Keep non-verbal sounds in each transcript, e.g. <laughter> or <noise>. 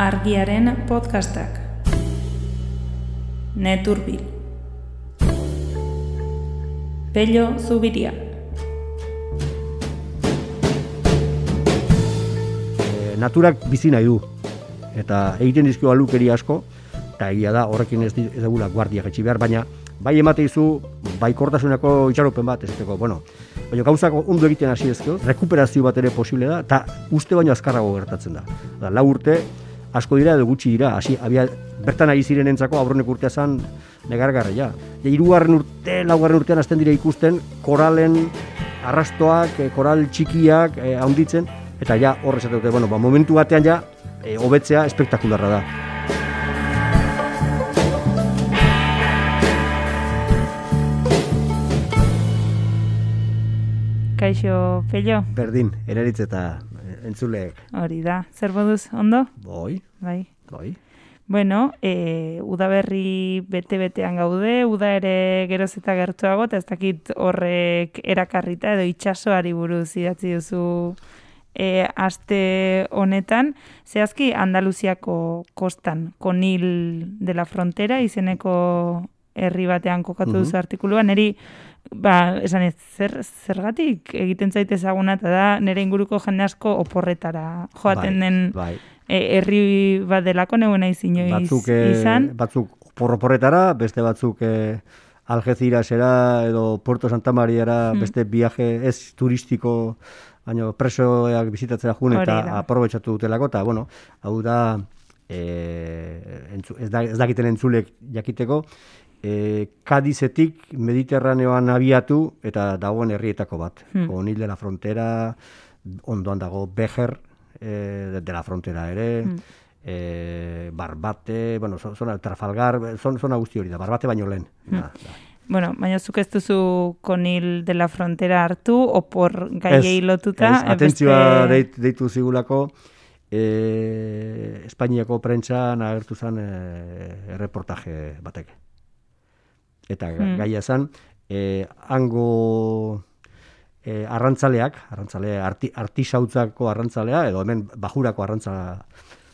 Argiaren podcastak. Neturbil. Pello Zubiria. E, naturak bizi nahi du. Eta egiten dizkio alukeri asko, eta egia da horrekin ez, dugula guardia etxi behar, baina bai emate izu, baikortasuneko itxaropen bat, ez ezteko, bueno, baina gauzak ondo egiten hasi ezkeo, rekuperazio bat ere posible da, eta uste baino azkarrago gertatzen da. Da, lau urte, asko dira edo gutxi dira, hasi, abia, bertan ari ziren entzako aurrenek urtea zan negargarra, ja. Ja, irugarren urte, laugarren urtean hasten dira ikusten, koralen arrastoak, eh, koral txikiak eh, handitzen, eta ja horrez dute, bueno, ba, momentu batean ja, eh, hobetzea espektakularra da. Kaixo, Pello, Berdin, eraritz eta eh, entzuleek, hori da. Zer moduz, ondo? boi, Bai. boi. Bueno, e, udaberri bete-betean gaude, uda ere geroz eta gertuago, eta ez dakit horrek erakarrita edo itxasoari buruz idatzi duzu e, aste honetan. Zehazki Andaluziako kostan, Konil de la Frontera, izeneko herri batean kokatu duzu artikulua, neri ba, esan ez, zer, zergatik egiten zaite ezaguna, eta da nire inguruko jende asko oporretara joaten bai, den bai. e, herri bat delako neuen naiz inoiz batzuk, eh, izan. batzuk porroporretara, beste batzuk eh, Algecirasera edo Puerto Santa Mariara Hmm. beste viaje ez turistiko baino presoak bizitatzera jun eta aprobetxatu dutelako, eta bueno, hau da eh, entzu, ez, da, ez dakiten entzulek jakiteko, eh, Kadizetik Mediterraneoan abiatu eta dagoen herrietako bat. Hmm. Onil de la Frontera, ondoan dago Bejer, eh, de, la Frontera ere, Hmm. eh, Barbate, bueno, zo- zona Trafalgar, zon, zona guzti hori da, Barbate baino lehen. Hmm. Da, da. Bueno, baina zuk ez duzu konil de la frontera hartu, opor gaiei lotuta. ez, eh, atentzioa beste- deit, deitu zigulako, e, Espainiako prentxan agertu zen e, erreportaje batek. Eta Hmm. gaia zen, e, hango e, arrantzaleak, arrantzale, arti, artisautzako arrantzalea, edo hemen bajurako arrantza,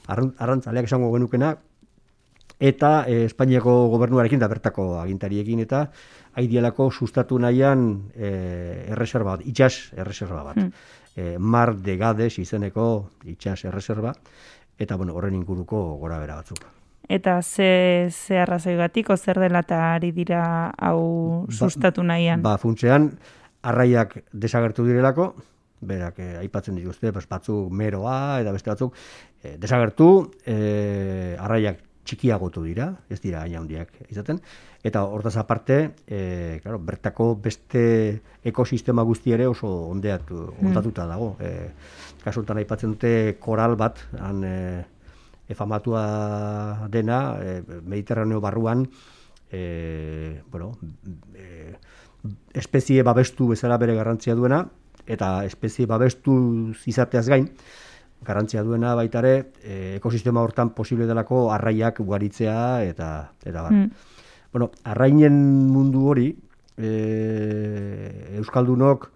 arran- arrantzaleak esango genukena, eta e, Espainiako gobernuarekin da bertako agintariekin eta aidialako sustatu nahian e, erreserba bat, itxas erreserba bat. Hmm. E, Mar de Gades izeneko itxas erreserba, eta bueno, horren inguruko gora bera batzuk. Eta ze, ze arrazoigatik, o zer dela eta ari dira hau sustatu nahian. Ba, funtzean, arraiak desagertu direlako, berak eh, aipatzen dituzte, pues, batzuk meroa, eta beste batzuk, eh, desagertu, eh, arraiak txikiagotu dira, ez dira hain handiak izaten, eta hortaz aparte, eh, claro, bertako beste ekosistema guzti ere oso ondeatu, ondatuta dago. Eh, kasultan aipatzen dute koral bat, han eh, efamatua dena, eh, Mediterraneo barruan, eh, bueno, eh, espezie babestu bezala bere garrantzia duena, eta espezie babestu izateaz gain, garrantzia duena baita ere, eh, ekosistema hortan posible delako arraiak ugaritzea eta eta bar. Mm. Bueno, arrainen mundu hori, e, Euskaldunok,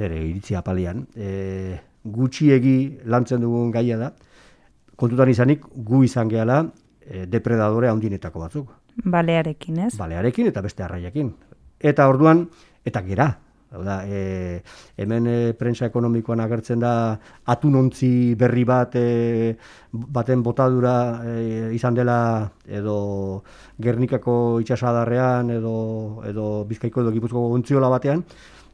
nire iritzi apalian, e, gutxiegi lantzen dugun gaia da, kontutan izanik gu izan gehala e, depredadore handinetako batzuk Balearekin, ez? balearekin eta beste arraiekin. Eta orduan, eta gera. Da, e, hemen e, prensa ekonomikoan agertzen da atunontzi berri bat e, baten botadura e, izan dela edo Gernikako itxasadarrean edo, edo Bizkaiko edo Gipuzkoako ontziola batean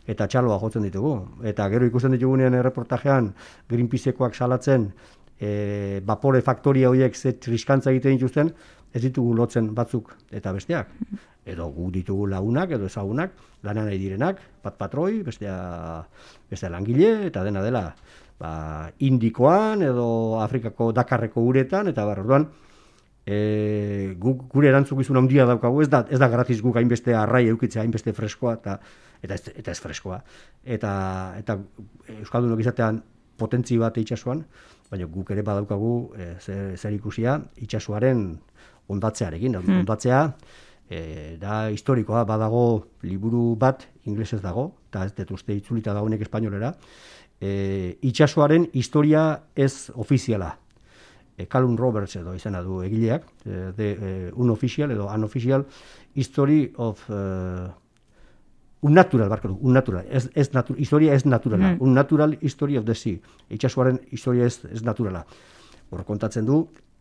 eta txaloa jotzen ditugu. Eta gero ikusten ditugunean erreportajean Greenpeacekoak salatzen e, vapore faktoria horiek ze triskantza egiten dituzten, ez ditugu lotzen batzuk eta besteak. Edo gu ditugu lagunak edo ezagunak, lanan nahi direnak, bat patroi, bestea, bestea langile, eta dena dela ba, Indikoan edo Afrikako Dakarreko uretan, eta bar, orduan, e, guk gure erantzukizun handia daukagu, ez da, ez da gratis guk hainbeste arrai eukitzea, hainbeste freskoa, eta, eta, ez, eta ez freskoa. Eta, eta Euskaldunok izatean potentzi bat itsasoan, baina guk ere badaukagu e, zer, zer ikusia itsasoaren ondatzearekin. Ondatzea e, da historikoa, badago liburu bat inglesez dago, eta ez dut uste itzulita dagoenek espainolera, e, itsasoaren historia ez ofiziala. e, Calum Roberts edo izena du egileak, e, de, e, unofficial edo unofficial history of uh, unnatural, barkatu, unnatural, ez, ez natu, historia ez naturala, mm. unnatural history of the sea, itxasuaren historia ez, ez naturala. Hor kontatzen du,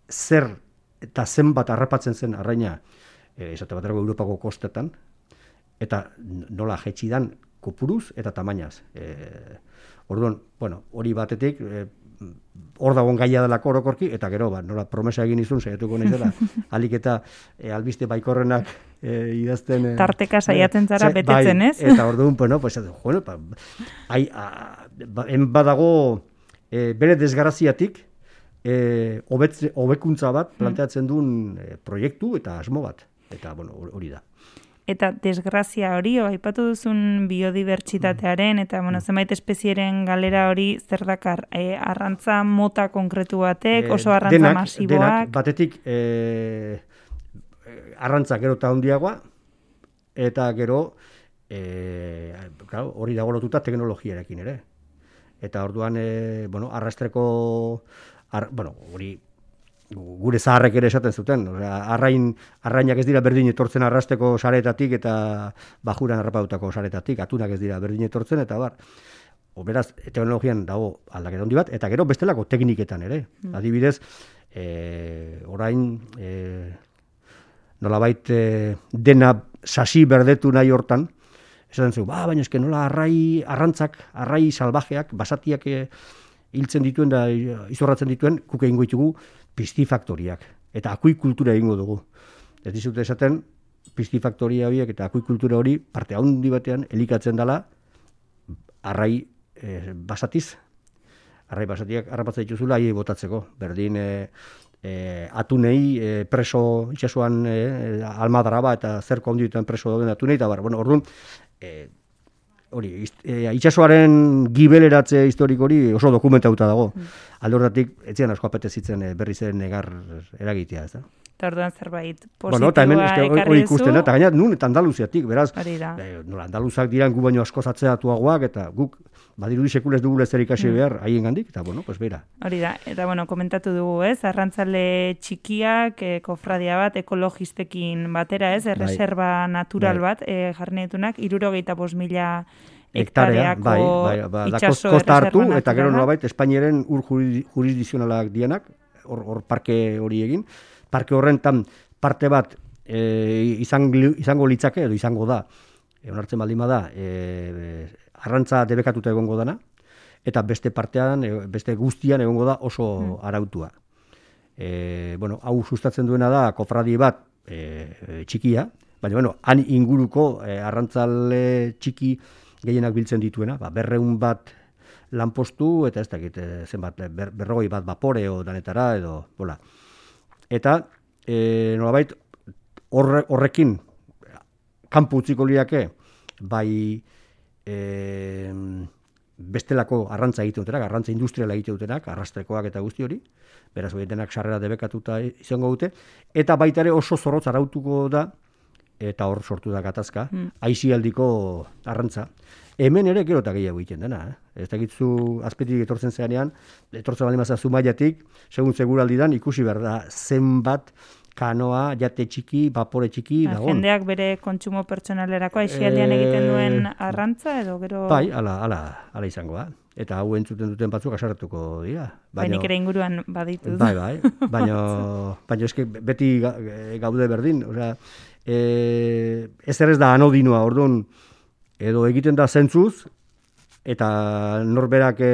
zer eta zenbat harrapatzen zen arraina, e, esate baterako Europako kostetan, eta nola jetxidan kopuruz eta tamainaz. E, orduan, bueno, hori batetik, e, hor dagoen gaia dela orokorki, eta gero, ba, nola promesa egin izun, saiatuko nahi dela, <laughs> alik eta e, albiste baikorrenak e, idazten... E, Tarteka saiatzen zara bai, betetzen, ez? Eta orduan, bueno, pues, bueno, pa, ai, a, ba, badago e, bere desgaraziatik, e, hobekuntza bat mm. planteatzen duen e, proiektu eta asmo bat. Eta, bueno, hori da eta desgrazia hori, o, aipatu duzun biodibertsitatearen, eta bueno, mm. zenbait espezieren galera hori zer dakar, e, arrantza mota konkretu batek, eh, oso arrantza denak, masiboak? Denak, batetik, e, arrantza gero eta hondiagoa, eta gero, e, hori dago lotuta teknologiarekin ere. Eta orduan, e, bueno, arrastreko, ar, bueno, hori gure zaharrek ere esaten zuten, arrain, arrainak ez dira berdin etortzen arrasteko saretatik eta bajuran harrapautako saretatik, atunak ez dira berdin etortzen eta bar. O beraz, teknologian dago aldaketa handi bat, eta gero bestelako tekniketan ere. Mm. Adibidez, e, orain, e, nolabait e, dena sasi berdetu nahi hortan, esaten zu, ba, baina eske nola arrai, arrantzak, arrai salvajeak, basatiak e, hiltzen dituen da izorratzen dituen, kuke ingo ditugu, pistifaktoriak. Eta akuikultura egingo dugu. Ez dizute esaten, pistifaktoria horiek eta akuikultura hori parte handi batean elikatzen dela arrai e, basatiz. Arrai basatiak harrapatzen dituzula aiei botatzeko. Berdin e, e, atunei e, preso itxasuan e, almadara ba eta zerko handi preso dauden atunei. Eta bar, bueno, orduan, e, hori, e, itxasoaren gibeleratze historiko hori oso dokumentauta dago. Mm. Aldordatik, etzian asko apetezitzen e, berri zen negar eragitea, ez da? Eta orduan zerbait positiboa bueno, eta hemen, hori ikusten, eta gaina nun eta Andaluziatik, beraz, e, nola, Andaluzak diran gu baino asko zatzeatuagoak, eta guk badiru sekulez dugu lezer ikasi mm. behar haien gandik, eta bueno, pues bera. Hori da, eta bueno, komentatu dugu, ez, arrantzale txikiak, e, kofradia bat, ekologistekin batera, ez, bai. erreserba natural bai. bat, e, jarnetunak, irurogeita bos mila hektareako bai, bai, bai, itxaso kosta hartu, eta gero nolabait, Espainiaren ur jurisdizionalak dianak, hor, hor parke hori egin, parke horrentan parte bat e, izan, izango litzake, edo izango da, e, onartzen baldin bada, e, arrantza debekatuta egongo dana, eta beste partean, e, beste guztian egongo da oso mm. arautua. E, bueno, hau sustatzen duena da, kofradi bat e, txikia, baina, bueno, han inguruko e, arrantzale txiki gehienak biltzen dituena, ba, berreun bat lanpostu, eta ez dakit, e, zenbat, ber, berrogoi bat vapore o danetara, edo, bola. Eta, e, nolabait, horre, horrekin, kanpu utziko liake, bai, e, bestelako arrantza egite dutenak, arrantza industriala egite dutenak, arrastrekoak eta guzti hori, beraz horietenak sarrera debekatuta izango dute, eta baita ere oso zorrotz arautuko da, eta hor sortu da gatazka, mm. aizialdiko arrantza. Hemen ere gero eta gehiago egiten dena. Eh? Ez dakitzu azpetik etortzen zeanean, etortzen bali mazaz zumaiatik, segun seguraldidan ikusi behar da zenbat kanoa, jate txiki, vapore txiki, ha, dagoen. Jendeak bere kontsumo pertsonalerakoa aixialdian egiten duen eh, arrantza edo gero... Bai, ala, ala, ala izango da. Eta hau entzuten duten batzuk asaratuko dira. Baina ere inguruan baditu. Bai, bai. <laughs> Baina, baina eske beti gaude berdin. Osea, e, ez ez da anodinoa, orduan, edo egiten da zentzuz, eta norberak e,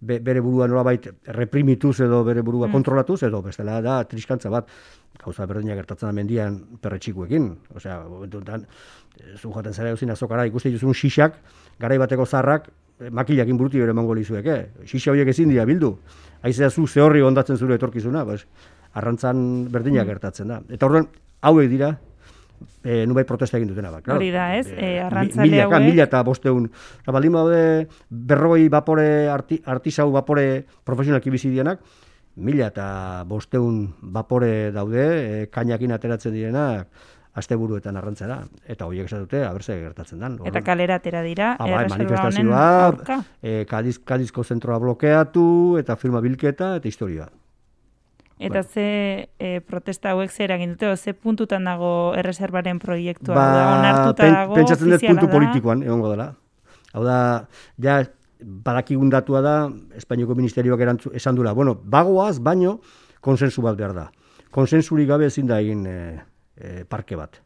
bere burua nolabait reprimituz edo bere burua mm. kontrolatuz, edo bestela da triskantza bat gauza berdina gertatzen da mendian perretxikuekin. Osea, momentuetan, eh, zu jaten zara eusina azokara, ikuste dituzun xixak, garai bateko zarrak, eh, makilakin buruti bere mongo lizuek, eh? Xixa horiek ezin dira bildu. Aizea zu zehorri ondatzen zure etorkizuna, bas, arrantzan berdina mm. gertatzen da. Eta orduan, hauek dira, e, nubai protesta egin dutena bat. Hori da, ez? E, arrantzale mila, mila eta bosteun. Baldin baude, berroi vapore, arti, artisau vapore profesionalki bizi dienak, mila eta bosteun vapore daude, e, kainakin ateratzen direnak, asteburuetan arrantzara eta hoiek esan dute aberse gertatzen dan. Eta kalera atera dira, ah, bai, manifestazioa, eh Kadiz Kadizko zentroa blokeatu eta firma bilketa eta historia. Eta Bai. ze e, protesta hauek zer egin dute, ze puntutan dago erreserbaren proiektua? Ba, da, onartuta pen- dago, pentsatzen dut puntu da? politikoan egongo dela. Hau da, ja, badakigun datua da, Espainiako Ministerioak erantzu, esan dula, bueno, bagoaz, baino, konsensu bat behar da. Konsensurik gabe ezin da egin e, e, parke bat,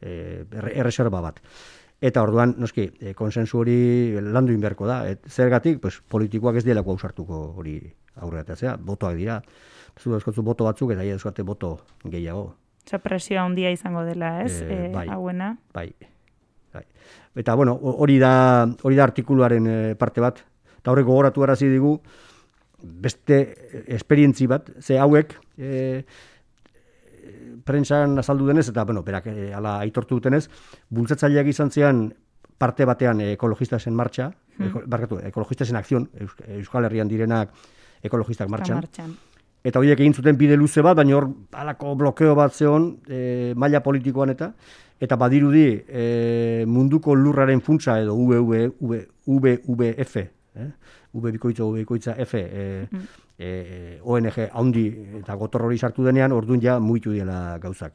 e, erre- erreserba bat. Eta orduan, noski, e, konsensu hori landu inberko da. Et, zergatik, pues, politikoak ez dielako ausartuko hori aurretatzea, botoak dira. Zu eskotzu boto batzuk eta ia euskate boto gehiago. Osa, presioa handia izango dela, ez? E, bai. Hauena. Bai. bai. Eta, bueno, ho- hori da, hori da artikuluaren eh, parte bat. Eta horrek gogoratu arazi digu, beste esperientzi bat, ze hauek, e, prentsan azaldu denez, eta, bueno, berak e, ala aitortu dutenez, bultzatzaileak izan zean parte batean ekologistasen martxa, eko, barkatu, ekologistasen akzion, Eus- Euskal Herrian direnak ekologistak martxan, Martxan. eta horiek egin zuten bide luze bat, baina hor halako blokeo bat zeon e, maila politikoan eta eta badirudi e, munduko lurraren funtsa edo VV, V, VVF, eh? V bikoitza, V bikoitza F, e, e, ONG haundi eta gotor hori sartu denean, orduan ja muitu diela gauzak.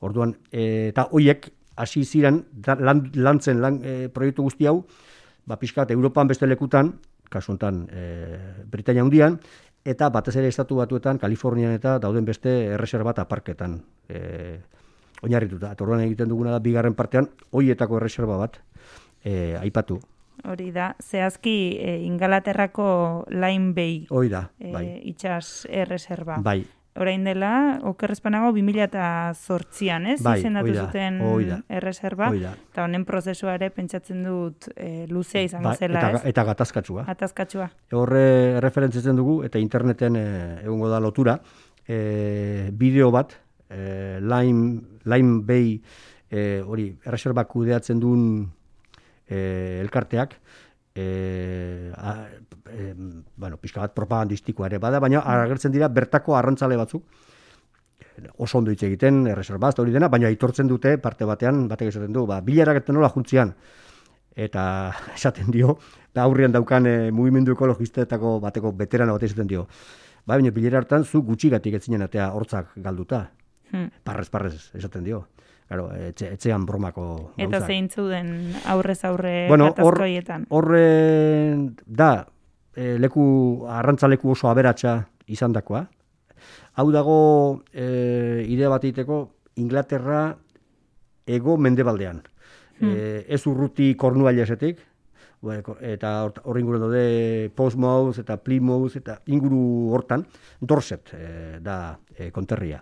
Orduan, e, eta hoiek hasi ziren da- lan, lantzen lan, e, proiektu guzti hau, ba, pixkat, Europan beste lekutan, kasu honetan e, Britania hundian, eta batez ere estatu batuetan, Kalifornian eta dauden beste erreserba eta parketan e, oinarrituta. Eta egiten duguna da, bigarren partean, hoietako erreserba bat e, aipatu. Hori da, zehazki e, Ingalaterrako Line Bay Hoi da, e, bai. itxas erreserba. Bai, Orain dela, okerrezpanago 2008an, ez? Bai, Izendatu hoi da, zuten erreserba. hoi da. Eta honen prozesua ere pentsatzen dut e, luzea izango Bai, zela, eta, ez? eta gatazkatsua. Atazkatsua. Horre referentzitzen dugu, eta interneten e, egongo da lotura, e, bideo bat, e, Lime, Lime Bay, e, hori, erreserbak kudeatzen duen e, elkarteak, e, a, e, bueno, pixka bat propagandistikoa ere bada, baina agertzen dira bertako arrantzale batzuk, oso ondo hitz egiten, erreserba, hori dena, baina aitortzen dute parte batean, batek esaten du, ba, bilarak nola juntzian, eta <laughs> esaten dio, da aurrian daukan e, mugimendu ekologistetako bateko veterano bat esaten dio. Ba, baina bilera hartan zu gutxigatik ez zinen atea hortzak galduta. Hmm. Parrez, parrez, esaten dio. Claro, etxe, etxean bromako Eta gauzak. zein zuden aurrez aurre Bueno, hor, gatazkoietan. horre da, e, leku, arrantzaleku oso aberatsa izandakoa. Hau dago e, idea bat egiteko Inglaterra ego mendebaldean. E, ez urruti kornuailesetik, Bueno, eta hor- hor inguru daude Portsmouth eta Plymouth eta inguru hortan Dorset e, da e, konterria.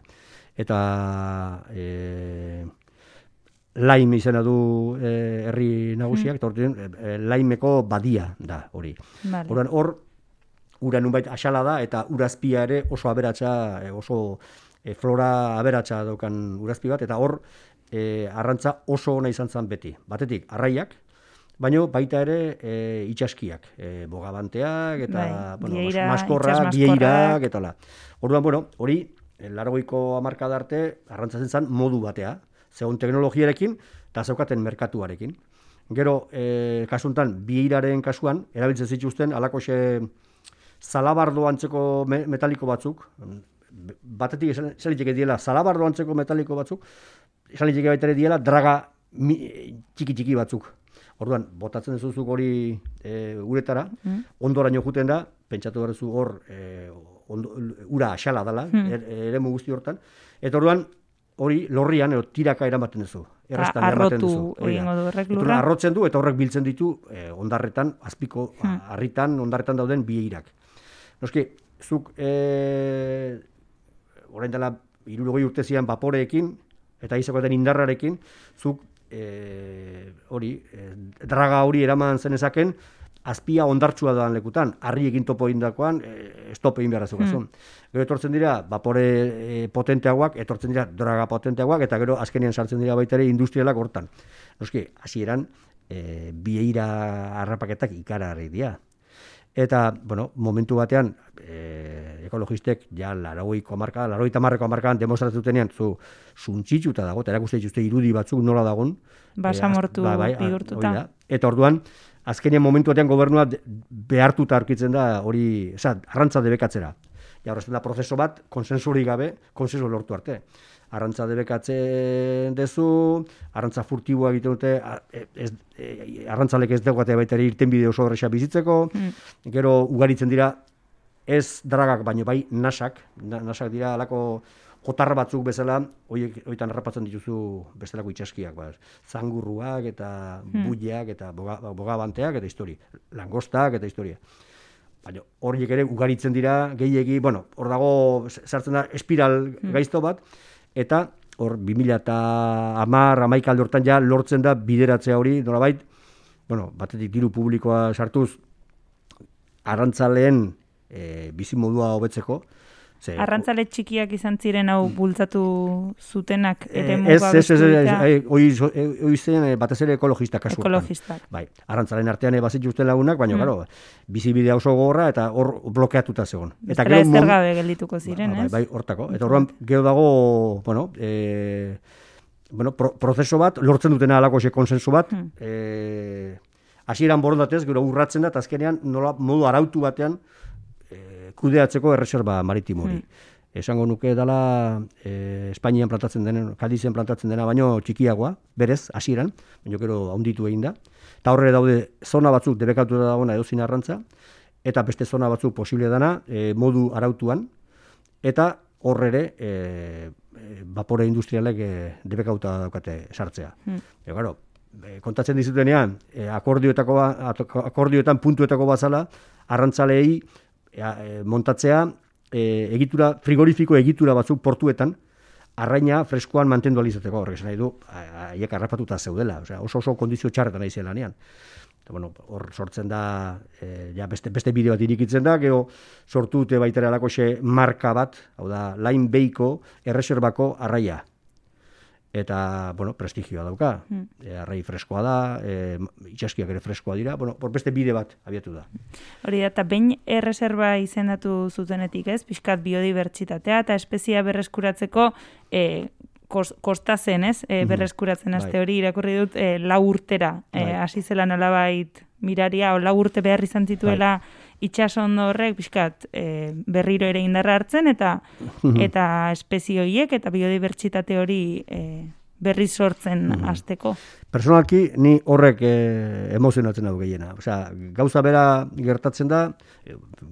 Eta e, Laim izena du e, herri nagusiak, eta orduan, e, e, Laimeko badia da hori. Vale. Orduan hor ura nunbait asala da eta urazpia ere oso aberatsa, e, oso e, flora aberatsa daukan urazpi bat eta hor e, arrantza oso ona izan zen beti. Batetik arraiak, baino baita ere e, itxaskiak, e, bogabanteak eta Bai, bueno, bieira, maskorrak, bieirak eta hola. Orduan, bueno, hori largoiko hamarkada arte arrantzatzen zen modu batea, zegoen teknologiarekin eta zeukaten merkatuarekin. Gero, e, kasuntan, bieiraren kasuan, erabiltzen zituzten, alakoxe zalabardo antzeko me- metaliko batzuk, batetik esan, liteke diela zalabardo antzeko metaliko batzuk, esan liteke baita diela draga txiki-txiki batzuk. Orduan, botatzen duzuzuk hori e, uretara, ondoraino juten da, pentsatu behar hor e, ondo, ura asala dela, er, eremu guzti hortan, eta orduan, hori lorrian, edo tiraka eramaten duzu. Erraztan eramaten duzu. Egingo du horrek lurra. arrotzen du, eta horrek biltzen ditu e, ondarretan, azpiko, harritan, ondarretan dauden bieirak. Noski, zuk, e, orain dela, irurogei urte zian vaporeekin, eta izakoeten indarrarekin, zuk, e, hori, e, draga hori eraman zenezaken, azpia ondartsua doan lekutan, harri egin topo indakoan, e, stop egin behar zukazun. Gero etortzen dira, vapore e, potenteagoak, etortzen dira draga potenteagoak, eta gero azkenean sartzen dira baita ere industrialak hortan. Noski, hasieran e, bieira harrapaketak ikararri dira. Eta, bueno, momentu batean, e, ekologistek, ja, laroiko marka, laroita marreko markaan demostratutenean, zu, suntzitsuta dago, eta erakuste dituzte irudi batzuk nola dagon. Basamortu a- bihurtuta. hori da. Eta orduan, azkenean momentu batean gobernua behartuta aurkitzen da hori, oza, arrantza debekatzera. ja horrezten da prozeso bat, konsensurik gabe, konsensu lortu arte. Arrantza debekatzen dezu, arrantza furtiboa egiten dute, e, ez, e, arrantzalek ez dagoate baita ere irten bide oso horreza bizitzeko, mm. gero ugaritzen dira ez dragak, baino bai nasak, nasak dira alako jotarra batzuk bezala, hoiek hoitan errapatzen dituzu bestelako itsaskiak, ba, zangurruak eta hmm. buiak eta boga, bogabanteak eta histori, langostak eta historia. Baina horiek ere ugaritzen dira gehiegi, bueno, hor dago sartzen da espiral hmm. gaizto bat eta hor 2010 eta hamar, alde hortan ja lortzen da bideratzea hori, nolabait, bueno, batetik diru publikoa sartuz, arrantzaleen e, bizimodua hobetzeko, Ze, Arrantzale txikiak izan ziren hau mm. bultzatu zutenak ere eh, Ez, ez, ez, ez, oi zen batez ere ekologistak kasu. Ekologistak. Bai, arrantzalen artean ebazit justen lagunak, baina, mm. garo, bizibidea oso gorra eta hor blokeatuta zegoen. Eta gero... Ez gabe geldituko ba, ziren, ba, ez? Bai, hortako. Eta horren, gero dago, bueno, e, bueno, pro, prozeso bat, lortzen dutena alako xe konsensu bat, mm. e, hasieran borondatez, gero urratzen da, eta azkenean, nola, modu arautu batean, kudeatzeko erreserba maritimo hori. Hmm. Esango nuke dela e, Espainian plantatzen denen, Kadizen plantatzen dena, baino txikiagoa, berez, hasieran, baino gero haunditu egin da. Eta horre daude zona batzuk debekatu da dagoena edo arrantza, eta beste zona batzuk posible dana e, modu arautuan, eta horre ere e, e, vapore industrialek e, debekauta daukate sartzea. Hmm. E, garo, e, kontatzen dizutenean, e, akordioetako, akordioetan puntuetako bazala, arrantzalei e, montatzea e, egitura frigorifiko egitura batzuk portuetan arraina freskoan mantendu alizateko horrek esan nahi du haiek arrapatuta zeudela osea oso oso kondizio txarretan nahi lanean. Eta bueno hor sortzen da e, ja beste beste bideo bat irikitzen da gero sortu dute baita ere marka bat hau da line beiko erreserbako arraia eta, bueno, prestigioa dauka. Mm. E, arrai freskoa da, e, itxaskiak ere freskoa dira, bueno, por beste bide bat abiatu da. Hori da, eta bain erreserba izendatu zutenetik ez, pixkat biodibertsitatea, eta espezia berreskuratzeko e, kosta zen, ez, e, berreskuratzen aste bai. hori, irakurri dut, e, lau urtera, e, bai. hasi zela nolabait miraria, o lau urte behar izan zituela, bai itxasondo horrek pixkat e, berriro ere indarra hartzen eta eta espezioiek eta biodibertsitate hori e, berri sortzen mm. hasteko. Personalki ni horrek e, emozionatzen dut gehiena. Osea, gauza bera gertatzen da,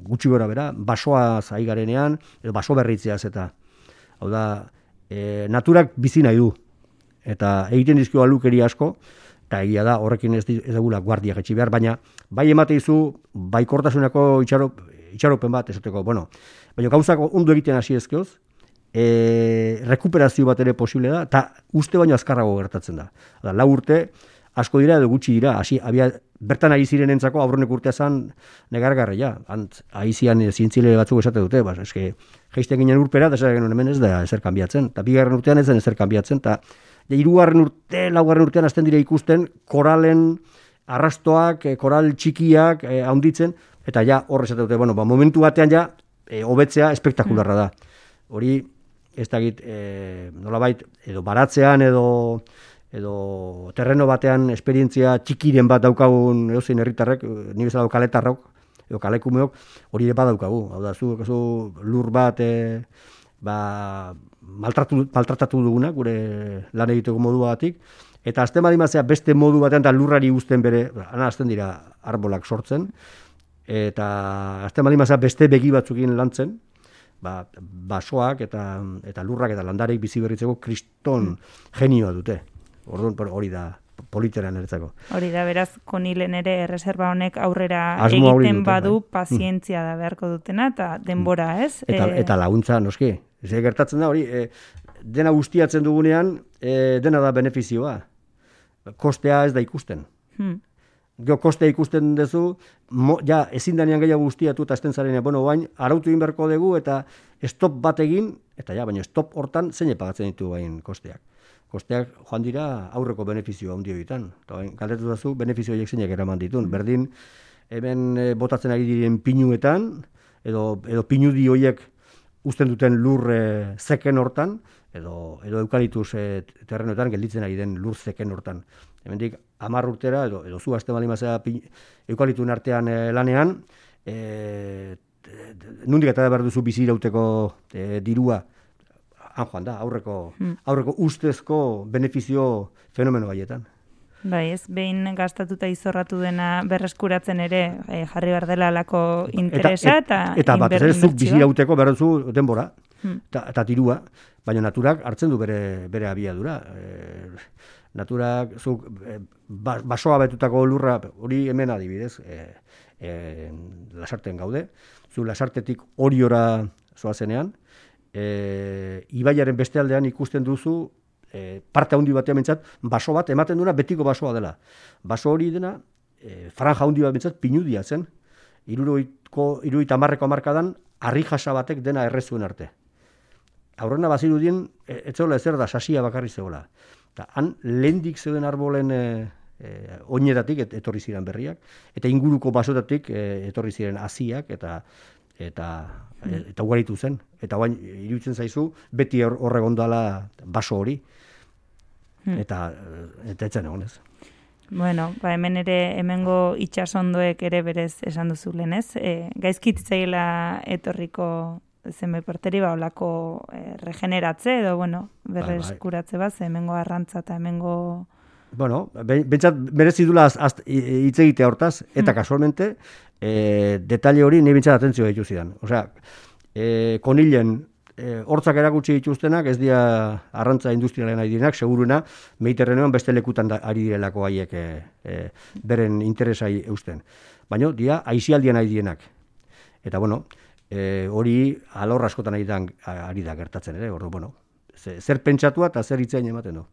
gutxi gora bera, basoa zaigarenean, edo baso berritzeaz eta hau da, e, naturak bizi nahi du. Eta egiten dizkio alukeri asko, eta egia da horrekin ez, dagula guardia jetxi behar, baina bai emate izu, bai kortasunako itxarop, itxaropen bat, esateko, bueno, baina gauzako ondo egiten hasi ezkeoz, e, rekuperazio bat ere posible da, eta uste baino azkarrago gertatzen da. Da, lau urte, asko dira edo gutxi dira, hasi, abia, bertan ari ziren entzako, aurrenek urtea zan negargarra, ja, ant, aizian zientzile batzuk esate dute, bas, eske, geizte ginen urpera, da hemen ez da ezer kanbiatzen, eta bigarren urtean ez den ezer kanbiatzen, eta ja, irugarren urte, laugarren urtean azten dira ikusten, koralen arrastoak, e, koral txikiak e, haunditzen, eta ja horre dute, bueno, ba, momentu batean ja, e, hobetzea espektakularra da. Hori, ez da git, e, nolabait, edo baratzean, edo edo terreno batean esperientzia txikiren bat daukagun edozein herritarrek, ni bezala kaletarrok, edo kalekumeok, hori ere badaukagu. Hau da, zu, zu lur bat, e, ba, maltratu, maltratatu duguna, gure lan egiteko modu eta azten badimazea beste modu batean da lurrari uzten bere, ana azten dira arbolak sortzen, eta azten badimazea beste begi batzukin lantzen, ba, basoak eta, eta lurrak eta landarek bizi berritzeko kriston genioa dute. Orduan hori da politeran eretzako. Hori da, beraz, konilen ere erreserba honek aurrera egiten badu bai. pazientzia da beharko dutena, eta denbora, ez? Eta, e... eta laguntza, noski, Ez gertatzen da hori, e, dena guztiatzen dugunean, e, dena da benefizioa. Kostea ez da ikusten. Hmm. Geo kostea ikusten duzu, mo, ja, ezin danean gehiago guztiatu eta esten zaren, bueno, bain, arautu inberko dugu eta stop bat egin, eta ja, baina stop hortan zein pagatzen ditu bain kosteak. Kosteak joan dira aurreko benefizioa handi horietan. Galdetu dazu, benefizio horiek zeinak eraman ditun. Hmm. Berdin, hemen e, botatzen ari diren pinuetan, edo, edo pinudi horiek uzten duten lur e, zeken hortan, edo, edo eukalituz e, terrenoetan gelditzen ari den lur zeken hortan. Hemendik amar urtera, edo, edo zu azte bali mazera eukalitun artean e, lanean, e, nundik eta behar duzu bizi irauteko e, dirua, han joan da, aurreko, Hmm. aurreko ustezko benefizio fenomeno haietan. Bai, ez, behin gastatuta izorratu dena berreskuratzen ere eh, jarri behar dela alako interesa eta, eta batez ere zuk bizi inbertsioa. irauteko behar duzu denbora, Hmm. eta, eta dirua, baina naturak hartzen du bere, bere abiadura. E, naturak, zuk, e, ba- basoa betutako lurra, hori hemen adibidez, e, e, lasarten gaude, zu lasartetik oriora zoazenean, e, ibaiaren beste aldean ikusten duzu, e, parte handi batean mentzat, baso bat ematen duena betiko basoa dela. Baso hori dena, e, franja handi bat mentzat, pinudia zen, iruroiko, iruroita marreko amarkadan, harri jasa batek dena errezuen arte. Aurrena bazirudien, e, etzola ezer da, sasia bakarri zegoela. Eta han lehendik zeuden arbolen e, e, oinetatik et, etorri ziren berriak, eta inguruko basotatik e, etorri ziren hasiak eta eta e, eta ugaritu zen. Eta guain, iruditzen zaizu, beti hor- horregondala baso hori. Eta, e, eta etzen egon ez. Bueno, ba, hemen ere, hemengo itxasondoek ere berez esan duzu lehen, ez? E, gaizkitzaila etorriko zenbait porteri, ba, olako e, regeneratze edo, bueno, bai. berreskuratze bat, ze hemengo arrantza eta hemengo... Bueno, be- bentsat merezi dula hitz egitea hortaz, eta kasualmente, e, detalle hori nahi bentsat atentzio ditu zidan. Osea, e, konilen e, hortzak erakutsi dituztenak, ez dira arrantza industrialen ari direnak, seguruna, Mediterraneoan beste lekutan da, ari direlako haiek e, e, beren interesai eusten. Baina, dia, aizialdian ari direnak. Eta, bueno, e, hori alor askotan ari da, ari da gertatzen ere, ordu, bueno, ze- zer pentsatua eta zer hitzein ematen du.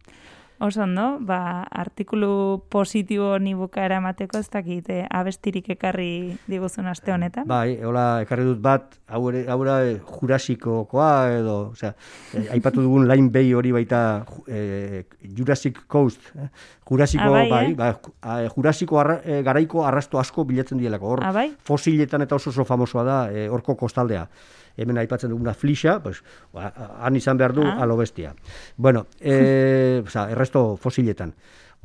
Oso ondo, ba, artikulu positibo ni bukaera emateko ez dakit, eh, abestirik ekarri diguzun aste honetan. Bai, hola, ekarri dut bat, hau ere, hau ere jurasikokoa edo, osea, eh, aipatu dugun Line Bay hori baita eh, Jurassic Coast, eh? Jurasiko, Ah, bai, bai, eh? ba, ah, Jurasiko arra, eh, garaiko arrasto asko bilatzen dielako. Hor, Ah, bai? fosiletan eta oso oso famosoa da, eh, horko kostaldea. Hemen aipatzen duguna flixa, pues, ba, han izan behar du Ah. alo bestia. Bueno, eh, <laughs> oza, erresto fosiletan.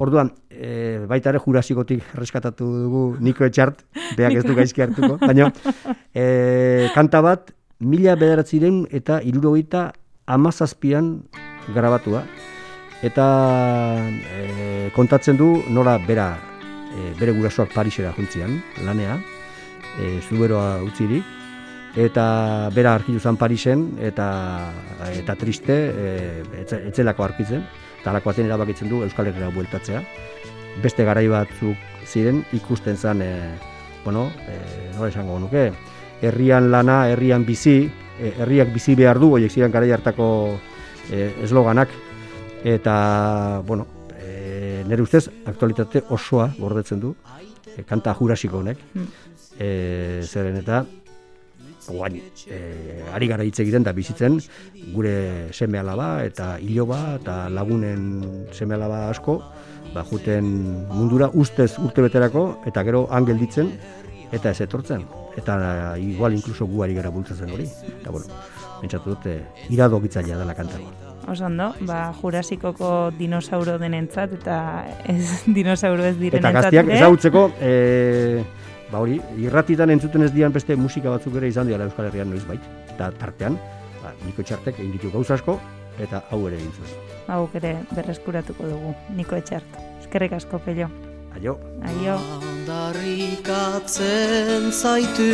Orduan, e, baita ere jurasikotik reskatatu dugu Niko Etxart, beak ez du gaizki hartuko, baina <laughs> e, kanta bat, mila bederatziren eta irurogeita amazazpian grabatua, eta e, kontatzen du nola bera, e, bere gurasoak Parisera juntzian, lanea, e, zuberoa utzirik, eta bera arkitu zen Parisen, eta, eta triste, e, etze- etzelako arkitzen, eta alako baten erabakitzen du Euskal Herriera bueltatzea. Beste garai batzuk ziren ikusten zen, e, bueno, e, nola esango nuke, herrian lana, herrian bizi, e, herriak bizi behar du, horiek ziren garai hartako e, esloganak, eta, bueno, e, nire ustez, aktualitate osoa gordetzen du, e, kanta jurasiko honek, e, zeren eta, guain, e, ari gara hitz egiten da bizitzen, gure seme alaba eta iloba eta lagunen seme alaba asko, ba, juten mundura ustez urte beterako, eta gero han gelditzen, eta ez etortzen. Eta igual inkluso gu ari gara bultzatzen hori. Eta bueno, pentsatu dut, e, irado gitzailea dela kantako. Oso ondo, ba, jurasikoko dinosauro denentzat eta ez <laughs> dinosauro ez Eta direnentzat gaztiak ere. ezagutzeko, e, ba hori, irratitan entzuten ez dian beste musika batzuk ere izan dira Euskal Herrian noiz bait. Eta tartean, ba, niko txartek egin ditu gauz asko, eta hau ere egin zuen. Hauk ere berreskuratuko dugu, Niko Etxart. Eskerrik asko, pello. Aio. Aio. Aldarrikatzen zaitu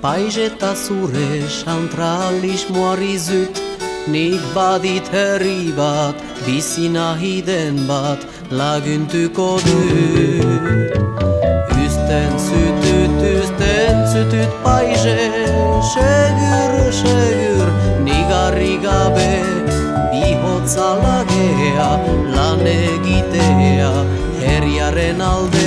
Paizeta zure santralismoari zut Nik badit herri bat, bizi nahi den bat laguntuko dut Üsten zütüt, üsten zütüt paize Segur, segur, nigarri gabe Bihotza lagea, lan egitea Herriaren alde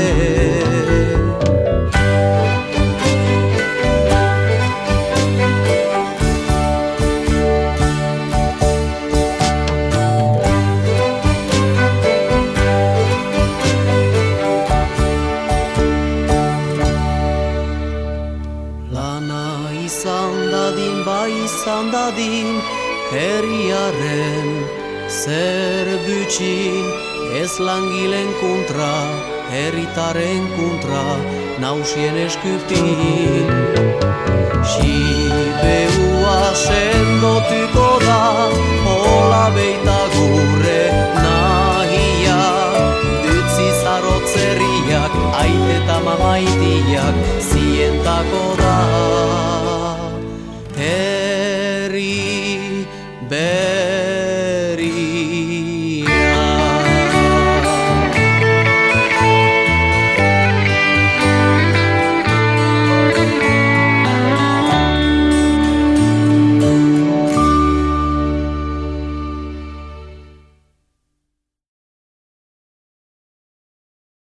zer bütxin ez langilen kontra, herritaren kontra, nausien eskutin. Sibeua sendotuko da, hola beita gurre nahia, dutzi zarotzerriak, aite eta mamaitiak, zientako da.